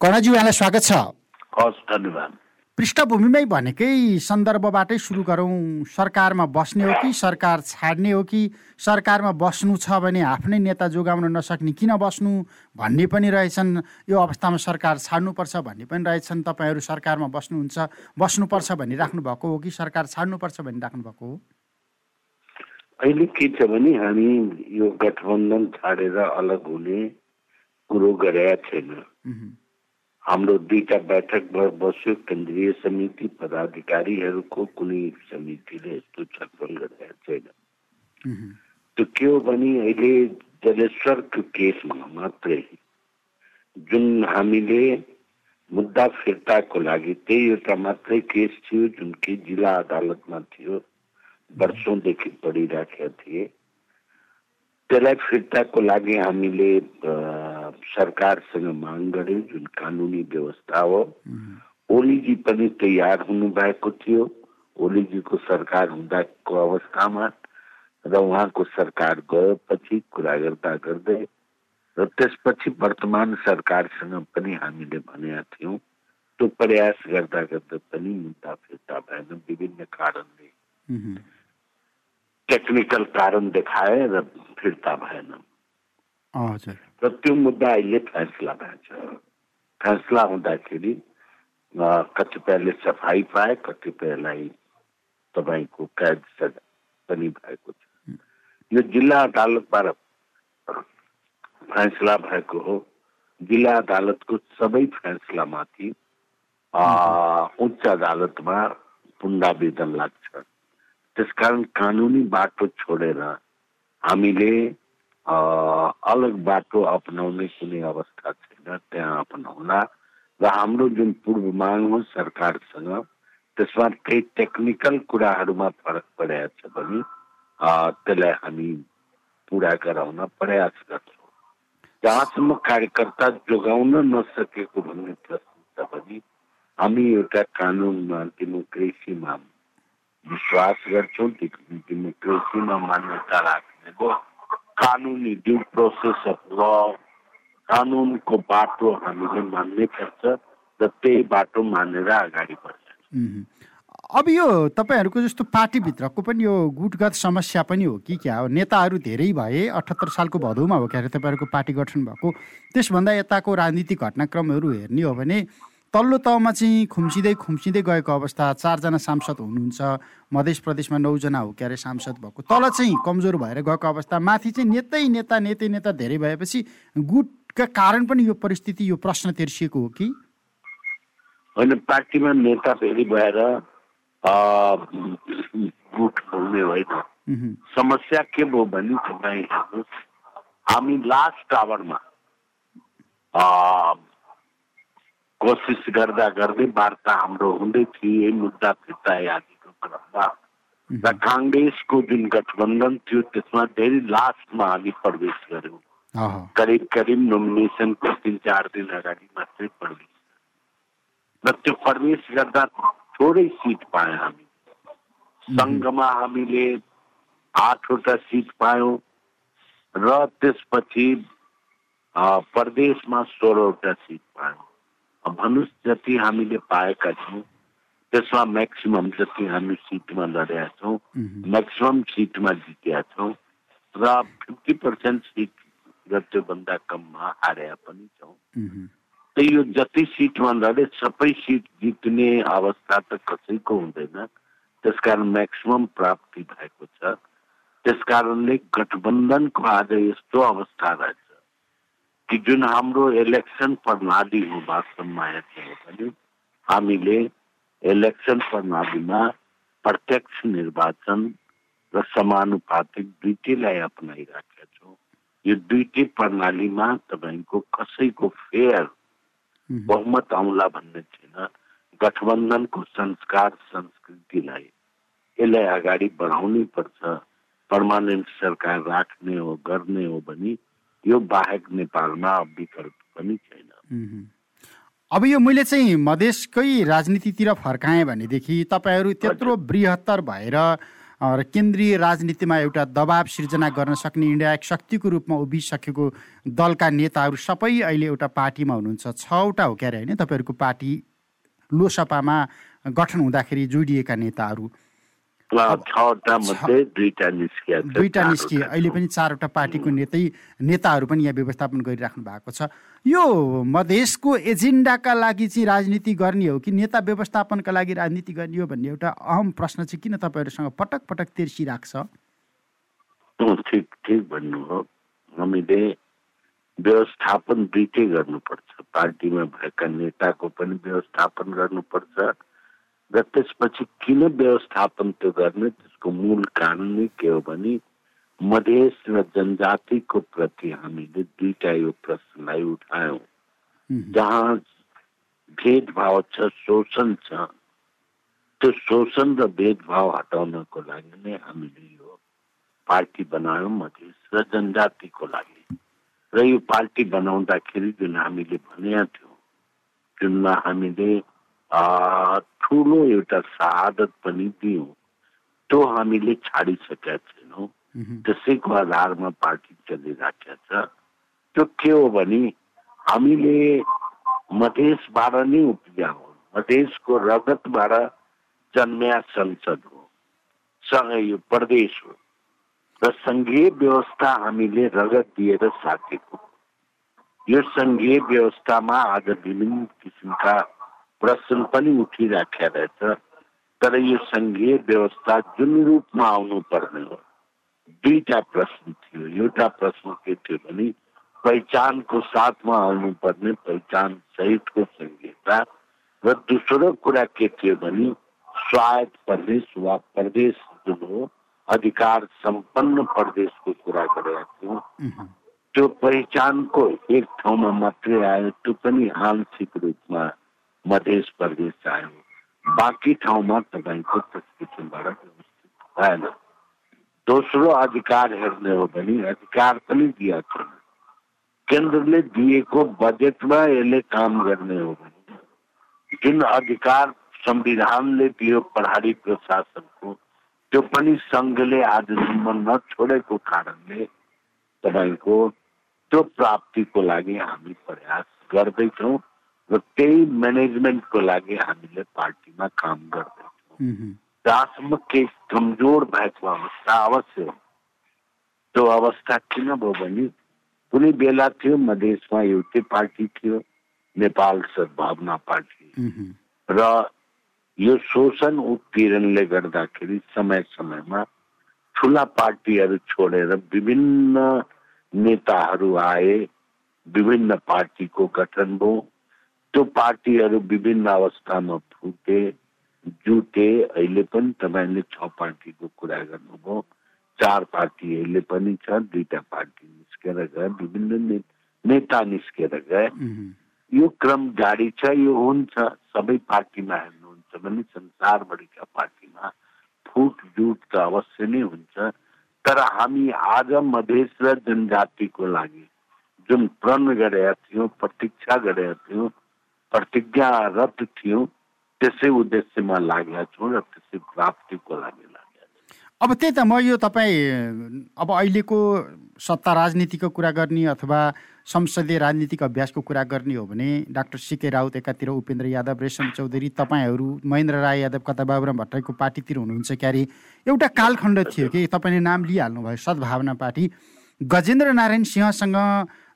कर्णजी यहाँलाई स्वागत छ। हस् धन्यवाद। पृष्ठभूमिमै भनेकै सन्दर्भबाटै सुरु गरौँ। सरकारमा बस्ने हो कि सरकार छाड्ने हो कि सरकारमा बस्नु छ भने आफ्नै नेता जोगाउन नसक्ने किन बस्नु भन्ने पनि रहेछन्। यो अवस्थामा सरकार छाड्नुपर्छ भन्ने पनि रहेछन्। तपाईँहरू सरकारमा बस्नुहुन्छ बस्नुपर्छ भनी राख्नु भएको हो कि सरकार छाड्नुपर्छ भनी राख्नु भएको हो? अहिले के छ भने हामी यो गठबन्धन छाडेर अलग हुने कुरो गरेका छैन। हाम्रो दुईटा बैठक बस्यो केन्द्रीय समिति पदाधिकारीहरूको कुनै समितिले यस्तो छलफल गरेका छैन। त्यो के हो भने अहिले जलेश्वरको केसमा मात्रै जुन हामीले मुद्दा फिर्ताको लागि त्यही एउटा मात्रै केस थियो जुन कि जिल्ला अदालतमा थियो वर्षौँदेखि पढिराखेका थिए। त्यसलाई फिर्ताको लागि हामीले सरकारसँग माग गर्यौँ जुन कानुनी व्यवस्था हो ओलीजी पनि तयार हुनुभएको थियो ओलीजीको सरकार हुँदाको अवस्थामा र उहाँको सरकार गएपछि कुरा गर्दा गर्दै र त्यसपछि वर्तमान सरकारसँग पनि हामीले भनेका थियौँ त्यो प्रयास गर्दा गर्दा पनि मुद्दा फिर्ता भएन विभिन्न कारणले। टेक्निकल कारण देखाए र फिर्ता भएन। र त्यो मुद्दा अहिले फैसला भएछ। फैसला हुँदाखेरि कतिपयले सफाई पाए कतिपयलाई तपाईँको कैद सजा पनि भएको छ। यो जिल्ला अदालतबाट फैसला भएको हो। जिल्ला अदालतको सबै फैसलामाथि उच्च अदालतमा पुनरावेदन लाग्छ। त्यसकारण कानुनी बाटो छोडेर हामीले अलग बाटो अपनाउने कुनै अवस्था छैन त्यहाँ अपनाउला। र हाम्रो जुन पूर्व माग हो सरकारसँग त्यसमा केही टेक्निकल कुराहरूमा फरक परेको छ भने त्यसलाई हामी पुरा गराउन प्रयास गर्छौँ। जहाँसम्म कार्यकर्ता जोगाउन नसकेको भन्ने प्रश्न छ भने हामी एउटा कानुनमा डेमोक्रेसीमा विश्वास गर्छौँ डेमोक्रेसीमा मान्यता राख्नेको कानुनी ड्यु प्रोसेस अफ ल कानुनको बाटो हामीले मान्नै पर्छ र त्यही बाटो मानेर अगाडि बढ्छ अब यो तपाईँहरूको जस्तो पार्टीभित्रको पनि यो गुटगत समस्या पनि हो कि क्या? हो नेताहरू धेरै भए अठहत्तर सालको भदौमा हो क्या तपाईँहरूको पार्टी गठन भएको। त्यसभन्दा यताको राजनीतिक घटनाक्रमहरू हेर्ने हो भने तल्लो तहमा चाहिँ खुम्सिँदै खुम्सिँदै गएको अवस्था चारजना सांसद हुनुहुन्छ। मध्य प्रदेशमा नौजना हो क्यारे सांसद भएको। तल चाहिँ कमजोर भएर गएको अवस्था। माथि चाहिँ नेतै नेता नेतै नेता धेरै भएपछि गुटका कारण पनि यो परिस्थिति यो प्रश्न तेर्सिएको हो कि? होइन पार्टीमा नेता फेरि भएर गुट हुने होइन समस्या के भयो भने तपाईँ हामी लास्ट आवरमा कोसिस गर्दा गर्दै वार्ता हाम्रो हुँदै थियो यही मुद्दा फिर्ता आदिको क्रममा र काङ्ग्रेसको जुन गठबन्धन थियो त्यसमा धेरै लास्टमा हामी प्रवेश गऱ्यौँ करिब करिब नोमिनेसनको तिन चार दिन अगाडि मात्रै प्रवेश र त्यो प्रवेश गर्दा थोरै सिट पायौँ हामी। सङ्घमा हामीले आठवटा सिट पायौँ र त्यसपछि प्रदेशमा सोह्रवटा सिट पायौँ। भन्नुहोस् जति हामीले पाएका छौँ त्यसमा म्याक्सिमम् जति हामी सिटमा लडेका छौँ म्याक्सिमम् सिटमा जितेका छौँ र फिफ्टी पर्सेन्ट सिट र त्योभन्दा कममा हारेका पनि छौँ। यो जति सिटमा लडे सबै सिट जित्ने अवस्था त कसैको हुँदैन। त्यसकारण म्याक्सिमम् प्राप्ति भएको छ। त्यसकारणले गठबन्धनको आज यस्तो अवस्था रहेछ। कि जुन हाम्रो इलेक्सन प्रणाली हो वास्तवमा हेर्ने हो भने हामीले इलेक्सन प्रणालीमा प्रत्यक्ष निर्वाचन र समानुपातिक दुइटैलाई अप्नाइराखेका छौँ। यो दुइटै प्रणालीमा तपाईँको कसैको फेयर बहुमत आउला भन्ने छैन। गठबन्धनको संस्कार संस्कृतिलाई यसलाई अगाडि बढाउनै पर्छ। पर्मानेन्ट सरकार राख्ने हो गर्ने हो भने यो बाहेक नेपालमा विकल्प पनि छैन। अब यो मैले चाहिँ मधेसकै राजनीतितिर फर्काएँ भनेदेखि तपाईँहरू त्यत्रो बृहत्तर भएर र केन्द्रीय राजनीतिमा एउटा दबाब सिर्जना गर्न सक्ने इन्डिया एक शक्तिको रूपमा उभिसकेको दलका नेताहरू सबै अहिले एउटा पार्टीमा हुनुहुन्छ। छवटा हो क्यारे होइन तपाईँहरूको पार्टी लोसपामा गठन हुँदाखेरि जोडिएका नेताहरू। दुईटा निस्किए अहिले पनि चारवटा पार्टीको नेतै नेताहरू पनि यहाँ व्यवस्थापन गरिराख्नु भएको छ। यो मधेसको एजेन्डाका लागि चाहिँ राजनीति गर्ने हो कि नेता व्यवस्थापनका लागि राजनीति गर्ने हो भन्ने एउटा अहम प्रश्न चाहिँ किन तपाईँहरूसँग पटक पटक तेर्सिरहेको छ ठिक ठिक भन्नु हो हामीले व्यवस्थापन दुइटै गर्नुपर्छ। पार्टीमा भएका नेताको पनि व्यवस्थापन गर्नुपर्छ। र त्यसपछि किन व्यवस्थापन त्यो गर्ने त्यसको मूल कारण नै के हो भने मधेस र जनजातिको प्रति हामीले दुईटा यो प्रश्नलाई उठायौँ। जहाँ भेदभाव छ शोषण छ त्यो शोषण र भेदभाव हटाउनको लागि नै हामीले यो पार्टी बनायौँ मधेस र जनजातिको लागि। र यो पार्टी बनाउँदाखेरि जुन हामीले भनेका थियौँ जुनमा हामीले ठुलो एउटा शहादत पनि दियौँ। त्यो हामीले छाडिसकेका छैनौँ। त्यसैको आधारमा पार्टी चलिराखेका छ। त्यो के हो भने हामीले मधेसबाट नै उप्रिया हो। मधेसको रगतबाट जन्म्या संसद हो यो प्रदेश हो। र सङ्घीय व्यवस्था हामीले रगत दिएर साकेको यो सङ्घीय व्यवस्थामा आज विभिन्न किसिमका प्रश्न पनि उठिराखेका रहेछ तर यो सङ्घीय व्यवस्था जुन रूपमा आउनु पर्ने हो दुईटा प्रश्न थियो एउटा प्रश्न के थियो भने पहिचानको साथमा आउनु पर्ने पहिचान सहितको सङ्घीयता र दोस्रो कुरा के थियो भने स्वायत्त प्रदेश वा प्रदेश जुन हो अधिकार सम्पन्न प्रदेशको कुरा गरेका थियौँ त्यो पहिचानको एक ठाउँमा मात्रै आयो त्यो पनि आंशिक रूपमा मध्य प्रदेश आयो बाँकी ठाउँमा तपाईँको त्यस किसिमबाट व्यवस्थित। भएन दोस्रो अधिकार हेर्ने हो भने अधिकार पनि दिएको छैन केन्द्रले दिएको बजेटमा यसले काम गर्ने हो भने जुन अधिकार संविधानले दियो प्रहरी प्रशासनको त्यो पनि सङ्घले आजसम्म नछोडेको कारणले तपाईँको त्यो प्राप्तिको लागि हामी प्रयास गर्दैछौँ र त्यही म्यानेजमेन्टको लागि हामीले पार्टीमा काम गर्दैछौँ जहाँसम्म केही कमजोर भएको अवस्था अवश्य हो। त्यो अवस्था किन भयो भने कुनै बेला थियो मधेसमा एउटै पार्टी थियो नेपाल सद्भावना पार्टी। र यो शोषण उत्पीडनले गर्दाखेरि समय समयमा ठुला पार्टीहरू छोडेर विभिन्न नेताहरू आए विभिन्न पार्टीको गठन भयो त्यो पार्टीहरू विभिन्न अवस्थामा फुटे जुटे अहिले पनि तपाईँले छ पार्टीको कुरा गर्नुभयो। चार पार्टी अहिले पनि छ दुईटा पार्टी निस्केर गए विभिन्न नेता निस्केर गए। यो क्रम जारी छ यो हुन्छ। सबै पार्टीमा हेर्नुहुन्छ भने संसारभरिका पार्टीमा फुट जुट त अवश्य नै हुन्छ। तर हामी आज मधेस र जनजातिको लागि जुन प्रण गरेका थियौँ प्रतीक्षा गरेका थियौँ प्रतिज्ञारत थियौँ त्यसै उद्देश्यमा लागेका छौँ र त्यसै प्राप्तिको लागि अब त्यही त म यो तपाईँ अब अहिलेको सत्ता राजनीतिको कुरा गर्ने अथवा संसदीय राजनीतिक अभ्यासको कुरा गर्ने हो भने डाक्टर सिके राउत एकातिर उपेन्द्र यादव रेशम चौधरी तपाईँहरू महेन्द्र राई यादव कता बाबुराम भट्टराईको पार्टीतिर हुनुहुन्छ क्यारे एउटा कालखण्ड थियो कि तपाईँले नाम लिइहाल्नुभयो सद्भावना पार्टी। गजेन्द्र नारायण सिंहसँग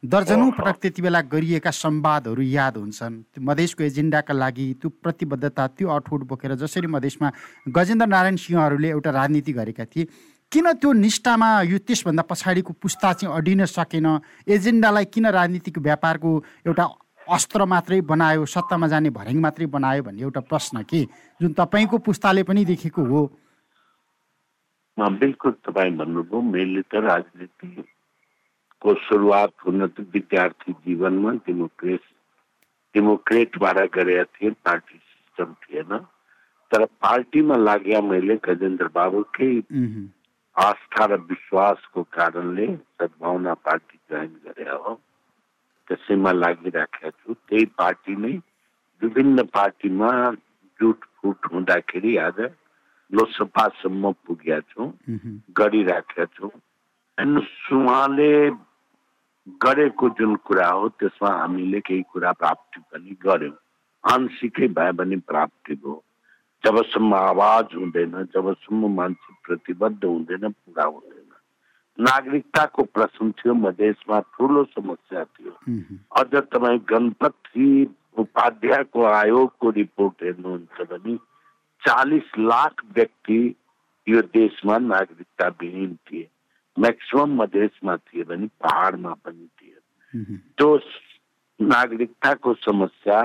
दर्जनौँ पटक त्यति बेला गरिएका संवादहरू याद हुन्छन्। मधेसको एजेन्डाका लागि त्यो प्रतिबद्धता त्यो अठोट बोकेर जसरी मधेसमा गजेन्द्र नारायण सिंहहरूले एउटा राजनीति गरेका थिए किन त्यो निष्ठामा यो त्यसभन्दा पछाडिको पुस्ता चाहिँ अडिन सकेन? एजेन्डालाई किन राजनीतिक व्यापारको एउटा अस्त्र मात्रै बनायो सत्तामा जाने भर्याङ मात्रै बनायो भन्ने एउटा प्रश्न के? जुन तपाईँको पुस्ताले पनि देखेको हो। बिल्कुल तपाईँ भन्नुभयो मैले त राजनीति को सुरुवात हुन त विद्यार्थी जीवनमा डेमोक्रेट डेमोक्रेटबाट गरेका थिएँ पार्टी सिस्टम थिएन। तर पार्टीमा लाग्यो मैले गजेन्द्र बाबुकै आस्था र विश्वासको कारणले सद्भावना पार्टी जोइन गरे हो। त्यसैमा लागिराखेका छु। त्यही पार्टी नै विभिन्न पार्टीमा जुटफुट हुँदाखेरि आज लोसपासम्म पुगेका छौँ गरिराखेका छौँ। हेर्नुहोस् उहाँले गरेको जुन कुरा हो त्यसमा हामीले केही कुरा प्राप्ति पनि गऱ्यौँ आंशिकै भए पनि प्राप्ति भयो। जबसम्म आवाज हुँदैन जबसम्म मान्छे प्रतिबद्ध हुँदैन पुरा हुँदैन। नागरिकताको प्रश्न थियो मधेसमा ठुलो समस्या थियो। अझ तपाईँ गणपति उपाध्यायको आयोगको रिपोर्ट हेर्नुहुन्छ भने चालिस लाख व्यक्ति यो देशमा नागरिकता विहीन थिए। म्याक्सिमम मधेसमा थिए भने पहाडमा पनि थिए त्यो नागरिकताको समस्या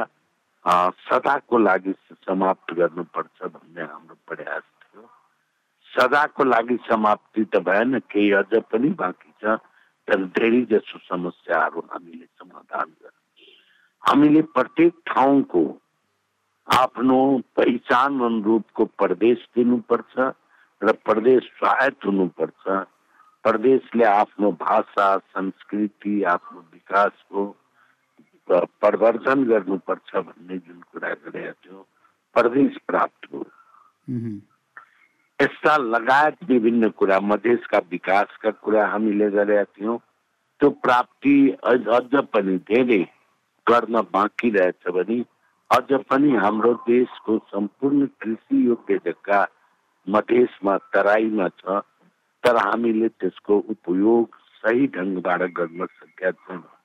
सदाको लागि समाप्त गर्नुपर्छ भन्ने हाम्रो प्रयास थियो सदाको लागि समाप्ति त भएन केही अझ पनि बाँकी छ तर धेरै जसो समस्याहरू हामीले समाधान गर्यौँ हामीले प्रत्येक ठाउँको आफ्नो पहिचान अनुरूपको प्रदेश दिनुपर्छ र प्रदेश स्वायत्त हुनुपर्छ प्रदेशले आफ्नो भाषा संस्कृति आफ्नो विकासको प्रवर्धन गर्नुपर्छ भन्ने जुन कुरा गरेका थियो प्रदेश प्राप्त हो। यस्ता लगायत विभिन्न कुरा मधेसका विकासका कुरा हामीले गरेका थियौँ। त्यो प्राप्ति अझ पनि धेरै गर्न बाँकी रहेछ भने अझ पनि हाम्रो देशको सम्पूर्ण कृषि योग्य जग्गा मधेसमा तराईमा छ। तर हामीले त्यसको उपयोग सही ढङ्गबाट गर्न सकेका छैनौँ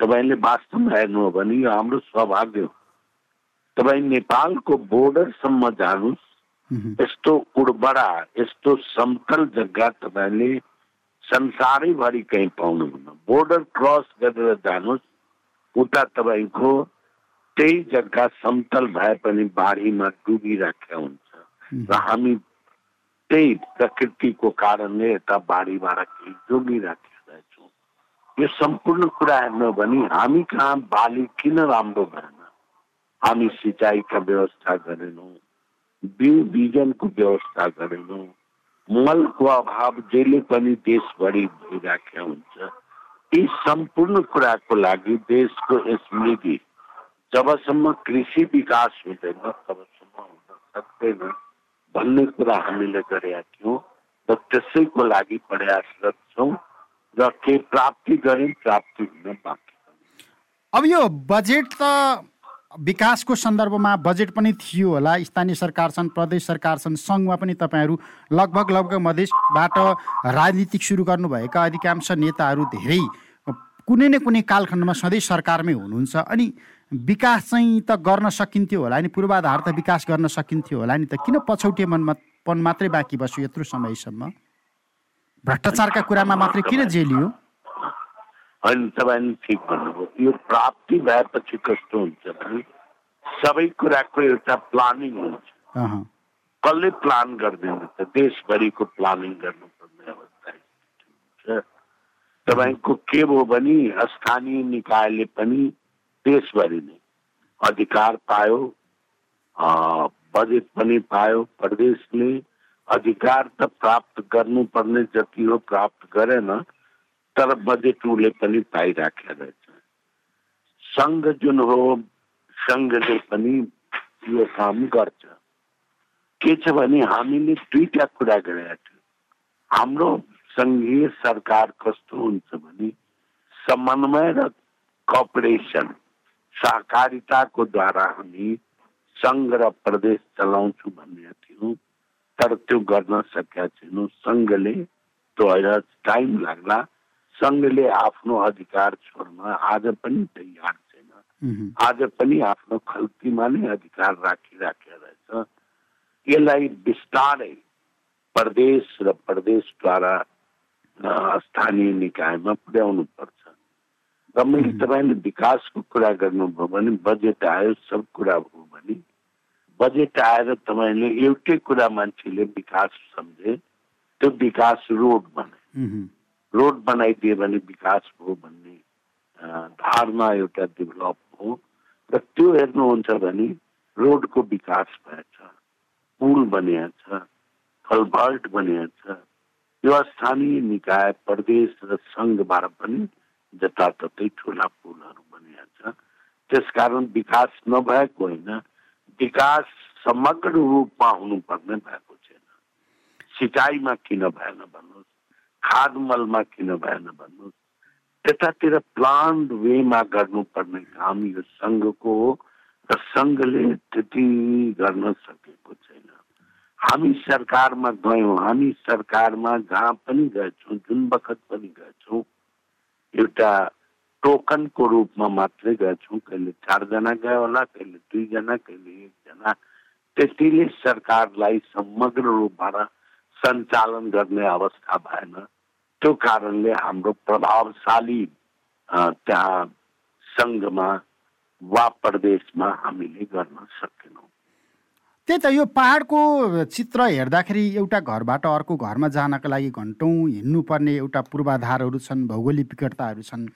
तपाईँले वास्तवमा हेर्नु हो भने यो हाम्रो सौभाग्य हो। तपाईँ नेपालको बोर्डरसम्म जानुहोस्। यस्तो उर्वरा यस्तो समतल जग्गा तपाईँले संसारैभरि कहीँ पाउनुहुन्न। बोर्डर क्रस गरेर जानुहोस्। उता तपाईँको त्यही जग्गा समतल भए पनि बाढीमा डुबिराखेका हुन्छ। र हामी त्यही प्रकृतिको कारणले यता बाढीबाट केही जोगिराख्यो यो सम्पूर्ण कुरा हेर्नु भने हामी कहाँ बाली किन राम्रो भएन हामी सिँचाइका व्यवस्था गरेनौँ बिउ बिजनको व्यवस्था गरेनौँ मलको अभाव जहिले पनि देशभरि भइराखेका हुन्छ यी सम्पूर्ण कुराको लागि देशको स्मृति जबसम्म कृषि विकास हुँदैन तबसम्म हुन सक्दैन भन्ने कुरा हामीले गरेका थियौँ र त्यसैको लागि प्रयासरत छौँ र के प्राप्ति गरे प्राप्ति हुन बाँकी अब यो बजेट त विकासको सन्दर्भमा बजेट पनि थियो होला। स्थानीय सरकार छन् प्रदेश सरकार छन् सङ्घमा पनि तपाईँहरू लगभग लगभग मधेसबाट राजनीतिक सुरु गर्नुभएका अधिकांश नेताहरू धेरै। कुनै न कुनै कालखण्डमा सधैँ सरकारमै हुनुहुन्छ अनि विकास चाहिँ त गर्न सकिन्थ्यो होला नि। पूर्वाधार त विकास गर्न सकिन्थ्यो होला नि त। किन पछौटे मनपन मात्रै बाँकी बस्यो यत्रो समयसम्म? भ्रष्टाचारका कुरामा मात्रै किन जेलियो होइन तपाईँले ठिक भन्नुभयो। यो प्राप्ति भएपछि कस्तो हुन्छ भने सबै कुराको एउटा प्लानिङ हुन्छ। कसले प्लान गरिदिनुहुन्छ? देशभरिको प्लानिङ गर्नुपर्ने अवस्था हुन्छ। तपाईँको के भयो भने स्थानीय निकायले पनि देशभरि नै अधिकार पायो बजेट पनि पायो प्रदेशले अधिकार त प्राप्त गर्नुपर्ने जति हो प्राप्त गरेन तर बजेट उसले पनि पाइराखेको रहेछ। सङ्घ जुन हो सङ्घले पनि यो काम गर्छ। के छ भने हामीले दुईटा कुरा गरेका थियौँ। हाम्रो सङ्घीय सरकार कस्तो हुन्छ भने समन्वय र कपरेसन सहकारिताको द्वारा हामी सङ्घ र प्रदेश चलाउँछौँ भन्ने थियौँ तर त्यो गर्न सकेका छैनौँ। सङ्घले त्यो टाइम लाग्ला। सङ्घले आफ्नो अधिकार छोड्न आज पनि तयार छैन। आज पनि आफ्नो खल्तीमा नै अधिकार राखिराखेको रहेछ। यसलाई बिस्तारै प्रदेश र प्रदेशद्वारा स्थानीय निकायमा पुर्याउनु पर्छ र मैले तपाईँले विकासको कुरा गर्नुभयो भने बजेट आयो सब कुरा भयो भने बजेट आएर तपाईँले एउटै कुरा मान्छेले विकास सम्झे त्यो विकास रोड बने रोड बनाइदियो भने विकास भयो भन्ने धारणा एउटा डेभलप हो। र त्यो हेर्नुहुन्छ भने रोडको विकास भएछ पुल बनिएको छ कलभर्ट छ यो स्थानीय निकाय प्रदेश र सङ्घबाट पनि जताततै ठुला पुलहरू बनिएको छ त्यसकारण विकास नभएको होइन विकास समग्र रूपमा हुनुपर्ने भएको छैन। सिँचाइमा किन भएन भन्नुहोस् खाद मलमा किन भएन भन्नुहोस् त्यतातिर प्लान वेमा गर्नुपर्ने काम यो सङ्घको हो र सङ्घले त्यति गर्न सकेको छैन। हामी सरकारमा गयौँ हामी सरकारमा जहाँ पनि गएछौँ जुन बखत पनि गएछौँ एउटा टोकनको रूपमा मात्रै गएछौँ कहिले चारजना गयो होला कहिले दुईजना कहिले एकजना। त्यतिले सरकारलाई समग्र रूपमा सञ्चालन गर्ने अवस्था भएन। त्यो कारणले हाम्रो प्रभावशाली त्यहाँ सङ्घमा वा प्रदेशमा हामीले गर्न सकेनौँ। त्यही त यो पहाडको चित्र हेर्दाखेरि एउटा घरबाट अर्को घरमा जानका लागि घन्टौँ हिँड्नुपर्ने एउटा पूर्वाधारहरू छन् भौगोलिक विकटताहरू छन्।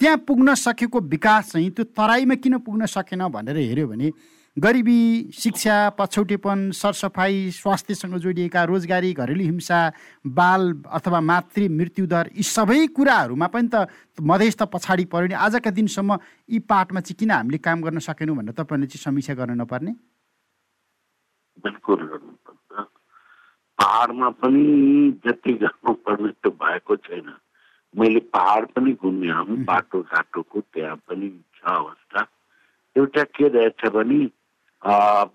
त्यहाँ पुग्न सकेको विकास चाहिँ त्यो तराईमा किन पुग्न सकेन भनेर हेऱ्यो भने गरिबी शिक्षा पछौटेपन सरसफाइ स्वास्थ्यसँग जोडिएका रोजगारी घरेलु हिंसा बाल अथवा मातृ मृत्युदर यी सबै कुराहरूमा पनि त मधेस त पछाडि पऱ्यो नि। आजका दिनसम्म यी पाठमा चाहिँ किन हामीले काम गर्न सकेनौँ भनेर तपाईँले चाहिँ समीक्षा गर्न नपर्ने? बिल्कुल गर्नुपर्छ। पाहाडमा पनि जति गर्नुपर्ने त्यो भएको छैन। मैले पाहाड पनि घुम्ने बाटो घाटोको त्यहाँ पनि छ अवस्था। एउटा के रहेछ भने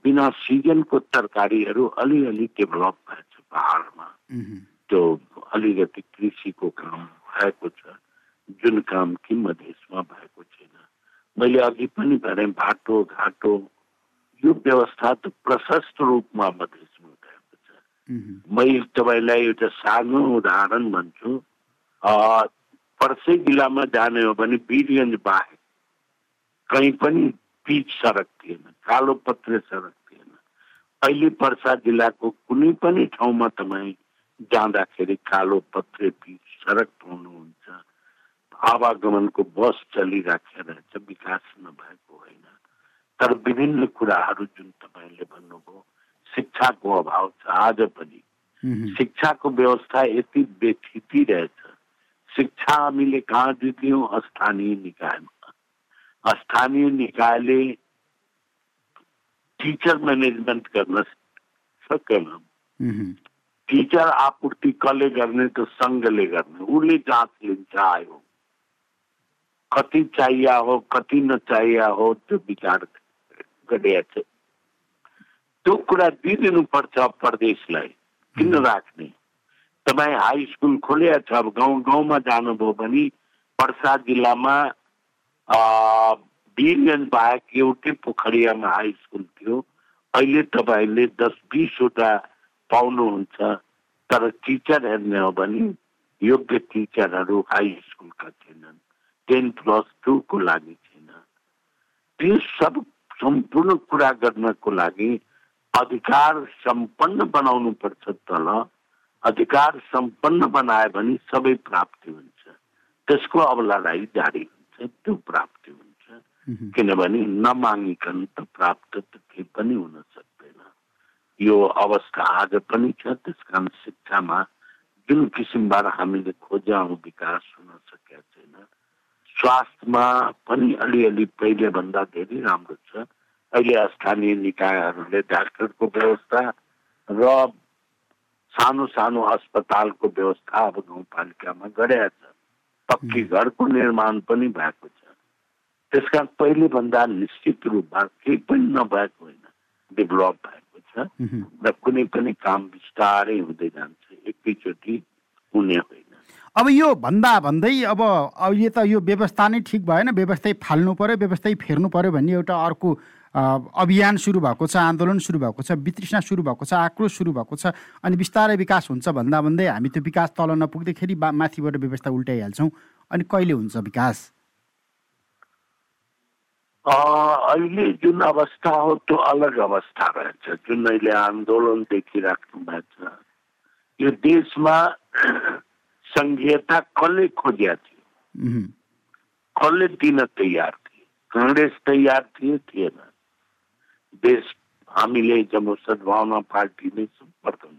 बिना सिजनको तरकारीहरू अलिअलि डेभलप भएछ पहाडमा। त्यो अलिकति कृषिको काम भएको छ जुन काम कि मधेसमा भएको छैन। मैले अघि पनि भने बाटो घाटो यो व्यवस्था त प्रशस्त रूपमा मधेसमा भएको छ मैले तपाईँलाई एउटा सानो उदाहरण भन्छु। पर्से जिल्लामा जाने हो भने वीरगञ्ज बाहेक कहीँ पनि पिच सडक थिएन कालो पत्रे सडक थिएन। अहिले पर्सा जिल्लाको कुनै पनि ठाउँमा तपाईँ जाँदाखेरि कालो पत्रे पिच सडक पाउनुहुन्छ आवागमनको बस चलिराखेको रहेछ विकास नभएको होइन। तर विभिन्न कुराहरू जुन तपाईँले भन्नुभयो शिक्षाको अभाव छ आज पनि। शिक्षाको व्यवस्था यति बेथिती रहेछ। शिक्षा हामीले कहाँ जित्यौँ? स्थानीय निकायमा। स्थानीय निकायले टिचर म्यानेजमेन्ट गर्न सकेन टिचर आपूर्ति कसले गर्ने त सङ्घले गर्ने। उसले जाँच लिन्छ आयो। कति चाहिए हो कति नचाहिए हो त्यो विचार गरिएको छ त्यो कुरा दिइदिनुपर्छ प्रदेशलाई। किन राख्ने? तपाईँ हाई स्कुल खोलिया छ अब गाउँ गाउँमा जानुभयो भने पर्सा जिल्लामा वीरगञ्ज बाहेक एउटै पोखरियामा हाई स्कुल थियो। अहिले तपाईँले दस बिसवटा पाउनुहुन्छ तर टिचर हेर्ने हो भने योग्य टिचरहरू हाई स्कुलका थिएनन्। टेन प्लस टूको लागि थिएन। त्यो सब सम्पूर्ण कुरा गर्नको लागि अधिकार सम्पन्न बनाउनु पर्छ तल। अधिकार सम्पन्न बनायो भने सबै प्राप्ति हुन्छ। त्यसको अब लडाइँ जारी हुन्छ त्यो प्राप्ति हुन्छ। किनभने नमागिकन त प्राप्त त केही पनि हुन सक्दैन। यो अवस्था आज पनि छ त्यस कारण शिक्षामा जुन किसिमबाट हामीले खोज्यौँ विकास हुन सकेका छैन। स्वास्थ्यमा पनि अलिअलि पहिलेभन्दा धेरै राम्रो छ। अहिले स्थानीय निकायहरूले डाक्टरको व्यवस्था र सानो सानो अस्पतालको व्यवस्था अब गाउँपालिकामा गरेका छ। पक्की घरको निर्माण पनि भएको छ। त्यसका पहिले भन्दा निश्चित रूपमा केही पनि नभएको होइन। डेभलप भएको छ र कुनै पनि काम बिस्तारै हुँदै जान्छ। एकैचोटि हुने होइन। अब यो भन्दा भन्दै अब अहिले त यो व्यवस्था नै ठिक भएन व्यवस्थै फाल्नु पर्यो व्यवस्थै फेर्नु पर्यो भन्ने एउटा अर्को अभियान सुरु भएको छ आन्दोलन सुरु भएको छ वितृष्णा सुरु भएको छ आक्रोश सुरु भएको छ अनि बिस्तारै विकास हुन्छ भन्दा भन्दै हामी त्यो विकास तल नपुग्दैखेरि माथिबाट व्यवस्था उल्टाइहाल्छौँ। अनि कहिले हुन्छ विकास? अहिले जुन अवस्था हो त्यो अलग अवस्था रहेछ जुन अहिले आन्दोलन देखिराख्नु भएको छ यो देशमा सङ्घीयता कसले खोजिया थियो कसले दिन तयार थिए काङ्ग्रेस तयार थिए थिएन देश हामीले जब सद्भावना पार्टीले सर्वप्रथम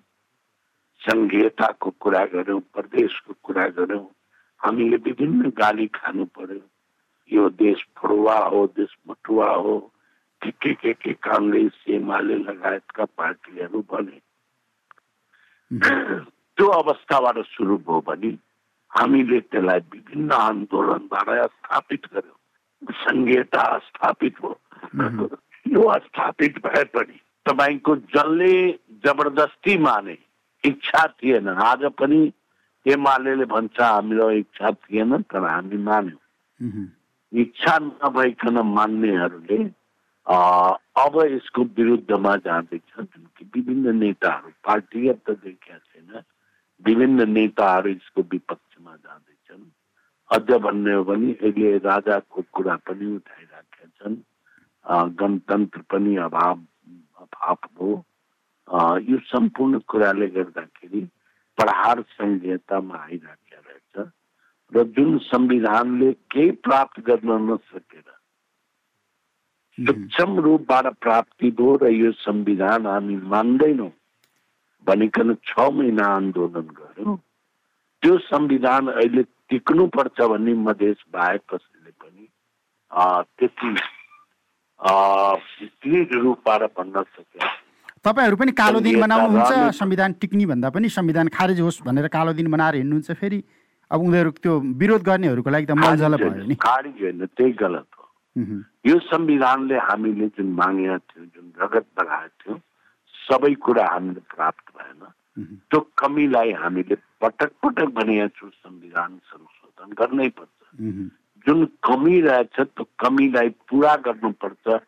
सङ्घीयताको कुरा गऱ्यौँ प्रदेशको कुरा गऱ्यौँ हामीले विभिन्न गाली खानु पर्यो यो देश फरुवा हो देश मटुवा हो के के के के काङ्ग्रेस एमाले लगायतका पार्टीहरू भने त्यो अवस्थाबाट सुरु भयो भने हामीले त्यसलाई विभिन्न आन्दोलनद्वारा स्थापित गर्यौँ। संहिता स्थापित भयो। यो स्थापित भए पनि तपाईँको जसले जबरदस्ती माने इच्छा थिएन। आज पनि एमाले भन्छ हामीलाई इच्छा थिएन तर हामी मान्यौँ। इच्छा नभइकन मान्नेहरूले अब यसको विरुद्धमा जाँदैछ जुन कि विभिन्न नेताहरू पार्टी त देखिया छैन। विभिन्न नेताहरू यसको विपक्षमा जाँदैछन्। अझ भन्ने हो भने अहिले राजाको कुरा पनि उठाइराखेका छन्। गणतन्त्र पनि अभाव अभाव हो। यो सम्पूर्ण कुराले गर्दाखेरि प्रहार संहितामा आइराखेको रहेछ र जुन संविधानले केही प्राप्त गर्न नसकेर सूक्ष्म रूपबाट प्राप्ति भयो र यो संविधान हामी मान्दैनौँ। भनिकन छ महिना आन्दोलन गर्यौँ त्यो संविधान अहिले टिक्नुपर्छ भन्ने मधेस बाहेक कसैले पनि त्यति रूपबाट भन्न सके। तपाईँहरू पनि कालो दिन मनाउनुहुन्छ संविधान टिक्ने भन्दा पनि संविधान खारेज होस् भनेर कालो दिन मनाएर हिँड्नुहुन्छ फेरि। अब उनीहरू त्यो विरोध गर्नेहरूको लागि त मजाले भयो नि। खारिज होइन त्यही गलत हो। यो संविधानले हामीले जुन मागेका थियौँ जुन रगत लगाएको थियौँ सबै कुरा हामीले प्राप्त भएन। त्यो कमीलाई हामीले पटक पटक भनेका छौँ संविधान संशोधन गर्नै पर्छ। जुन कमी रहेछ त्यो कमीलाई पुरा गर्नुपर्छ।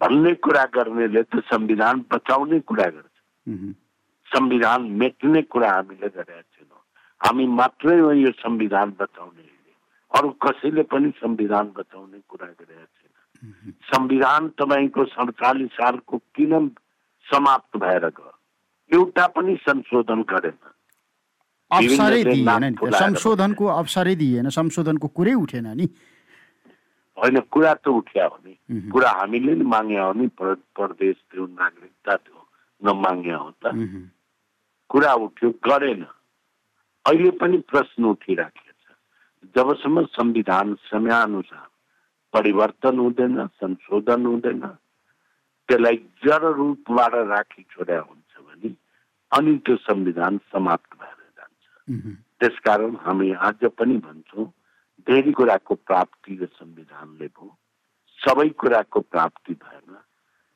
भन्ने कुरा गर्नेले त संविधान बचाउने कुरा गर्छ। संविधान मेट्ने कुरा हामीले गरेका छैनौँ। हामी मात्रै हो यो संविधान बचाउने। अरू कसैले पनि संविधान बचाउने कुरा गरेका छैन संविधान तपाईँको सडचालिस सालको किन समाप्त भएर गयो। एउटा पनि संशोधन गरेन। अवसरै दिएन नि। संशोधनको अवसरै दिएन। संशोधनको कुरै उठेन नि। होइन कुरा त उठ्या हो नि। कुरा हामीले नि माग्या हो नि। प्रदेश थियो नागरिकता थियो नमाग्या हो त। कुरा उठ्यो गरेन। अहिले पनि प्रश्न उठिराखेको छ। जबसम्म संविधान समयअनुसार परिवर्तन हुँदैन संशोधन हुँदैन त्यसलाई जड रूपबाट राखी छोड्या हुन्छ भने अनि त्यो संविधान समाप्त भएर जान्छ। त्यसकारण हामी आज पनि भन्छौँ धेरै कुराको प्राप्ति र संविधानले भयो सबै कुराको प्राप्ति भएन।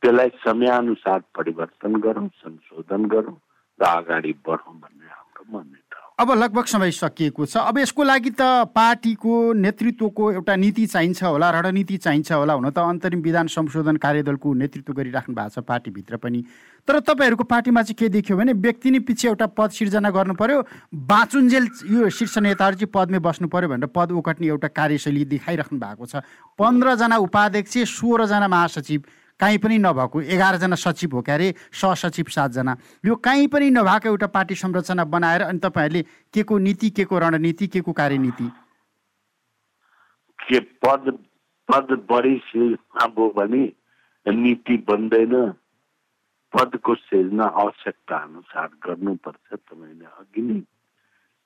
त्यसलाई समयअनुसार परिवर्तन गरौँ संशोधन गरौँ र अगाडि बढौँ भन्ने हाम्रो मान्यता अब लगभग समय सकिएको छ। अब यसको लागि त पार्टीको नेतृत्वको एउटा नीति चाहिन्छ होला रणनीति चाहिन्छ होला हुन त अन्तरिम विधान संशोधन कार्यदलको नेतृत्व गरिराख्नु भएको छ पार्टीभित्र पनि। तर तपाईँहरूको पार्टीमा चाहिँ के देखियो भने व्यक्ति नै पछि एउटा पद सिर्जना गर्नु पर्यो। बाँचुन्जेल यो शीर्ष नेताहरू चाहिँ पदमै बस्नु पर्यो भनेर पद ओकट्ने एउटा कार्यशैली देखाइराख्नु भएको छ। पन्ध्रजना उपाध्यक्ष सोह्रजना महासचिव। काहीँ पनि नभएको। एघारजना सचिव हो क्यारे? सहसचिव सातजना। यो काहीँ पनि नभएको एउटा पार्टी संरचना बनाएर अनि तपाईँहरूले के को नीति के को रणनीति के को कार्यनीति? के पद पद बढी भने नीति बन्दैन। पदको सिर्जना आवश्यकता अनुसार गर्नुपर्छ तपाईँले अघि नै।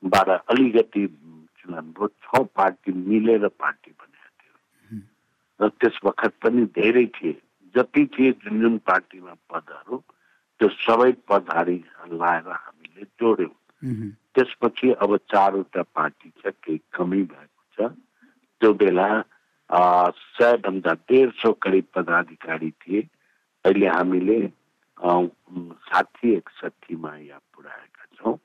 बाट अलिकति चुनाव छ पार्टी मिलेर पार्टी बनेको थियो। र त्यस वखत पनि धेरै थिए। जति थिए जुन जुन पार्टीमा पदहरू त्यो सबै पदधारी लाएर हामीले जोड्यौँ। त्यसपछि अब चारवटा पार्टी छ केही कमी भएको छ। त्यो बेला सयभन्दा डेढ सौ करिब पदाधिकारी थिए। अहिले हामीले साठी एकसठीमा यहाँ पुऱ्याएका छौँ।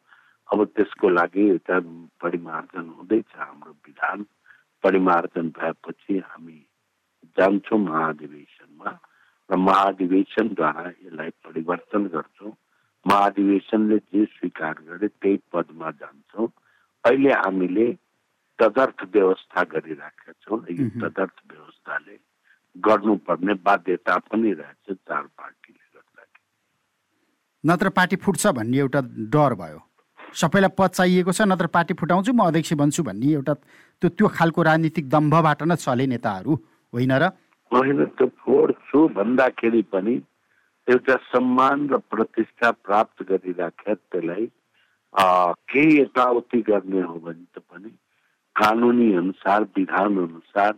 अब त्यसको लागि एउटा परिमार्जन हुँदैछ हाम्रो विधान। परिमार्जन भएपछि हामी जान्छौँ महाधिवेशनमा र महाधिवेशनद्वारा यसलाई परिवर्तन गर्छौँ। महाधिवेशनले जे स्वीकार गरे त्यही पदमा जान्छौँ। अहिले हामीले तदर्थ व्यवस्था गरिराखेका छौँ। यो तदर्थ व्यवस्थाले गर्नुपर्ने बाध्यता पनि रहेछ चार पार्टीले नत्र पार्टी फुट्छ भन्ने एउटा डर भयो। सबैलाई पद चाहिएको छ नत्र पार्टी फुटाउँछु म अध्यक्ष बन्छु भन्ने एउटा त्यो त्यो खालको राजनीतिक दम्भबाट नै चले नेताहरू। होइन र? होइन त्यो फोड्छु भन्दाखेरि पनि एउटा सम्मान र प्रतिष्ठा प्राप्त गरिराख्या त्यसलाई केही यताउति गर्ने हो भने त पनि कानुनी अनुसार विधान अनुसार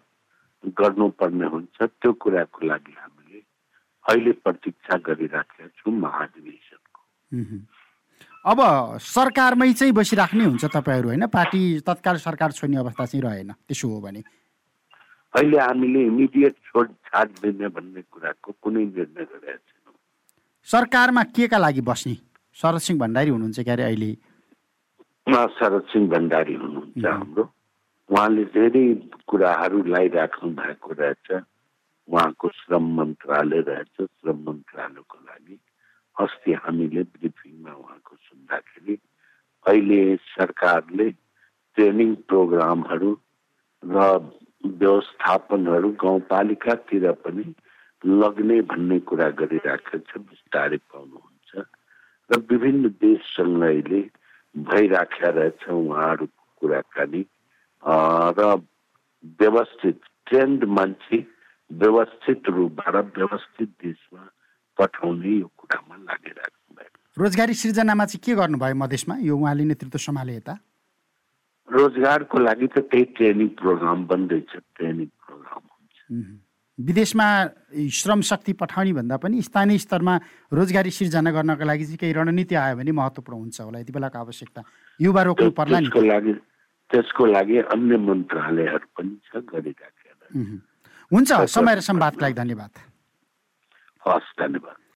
गर्नुपर्ने हुन्छ। त्यो कुराको लागि हामीले अहिले प्रतीक्षा गरिराखेका छौँ महाधिवेशनको। अब सरकारमै चाहिँ बसिराख्ने हुन्छ तपाईँहरू होइन? पार्टी तत्काल सरकार छोड्ने अवस्था चाहिँ रहेन। त्यसो हो भने। अहिले हामीले इमिडिएट छोड छाड दिने भन्ने कुराको कुनै निर्णय गरेका छैनौँ। सरकारमा के का लागि बस्ने? शरद सिंह भण्डारी हुनुहुन्छ क्यारे अहिले। शरद सिंह भण्डारी हुनुहुन्छ हाम्रो। उहाँले धेरै कुराहरू लगाइराख्नु भएको रहेछ। उहाँको श्रम मन्त्रालय रहेछ। श्रम मन्त्रालयको लागि अस्ति हामीले ब्रिफिङमा उहाँको सुन्दाखेरि अहिले सरकारले ट्रेनिङ प्रोग्रामहरू र व्यवस्थापनहरू गाउँपालिकातिर पनि लग्ने भन्ने कुरा गरिराखेको छ बिस्तारै पाउनुहुन्छ। र विभिन्न देशसँग अहिले भइराखेका रहेछ उहाँहरूको कुराकानी। र व्यवस्थित ट्रेन्ड मान्छे व्यवस्थित रूपबाट व्यवस्थित देशमा पठाउने यो कुरामा लागिराख्नु भएको रोजगारी सिर्जनामा चाहिँ के गर्नुभयो मधेसमा? यो उहाँले नेतृत्व सम्हाले यता। रोजगारको लागि त त्यही ट्रेनिङ प्रोग्राम बन्दैछ ट्रेनिङ प्रोग्राम हुन्छ। विदेशमा श्रम शक्ति पठाउने भन्दा पनि स्थानीय स्तरमा रोजगारी सिर्जना गर्नको लागि चाहिँ केही रणनीति आयो भने महत्त्वपूर्ण हुन्छ होला यति बेलाको आवश्यकता। युवा रोक्नु पर्ला त्यसको लागि त्यसको लागि अन्य मन्त्रालयहरू पनि छ गरिराखेर हुन्छ समय र संवादको लागि धन्यवाद। हस् धन्यवाद।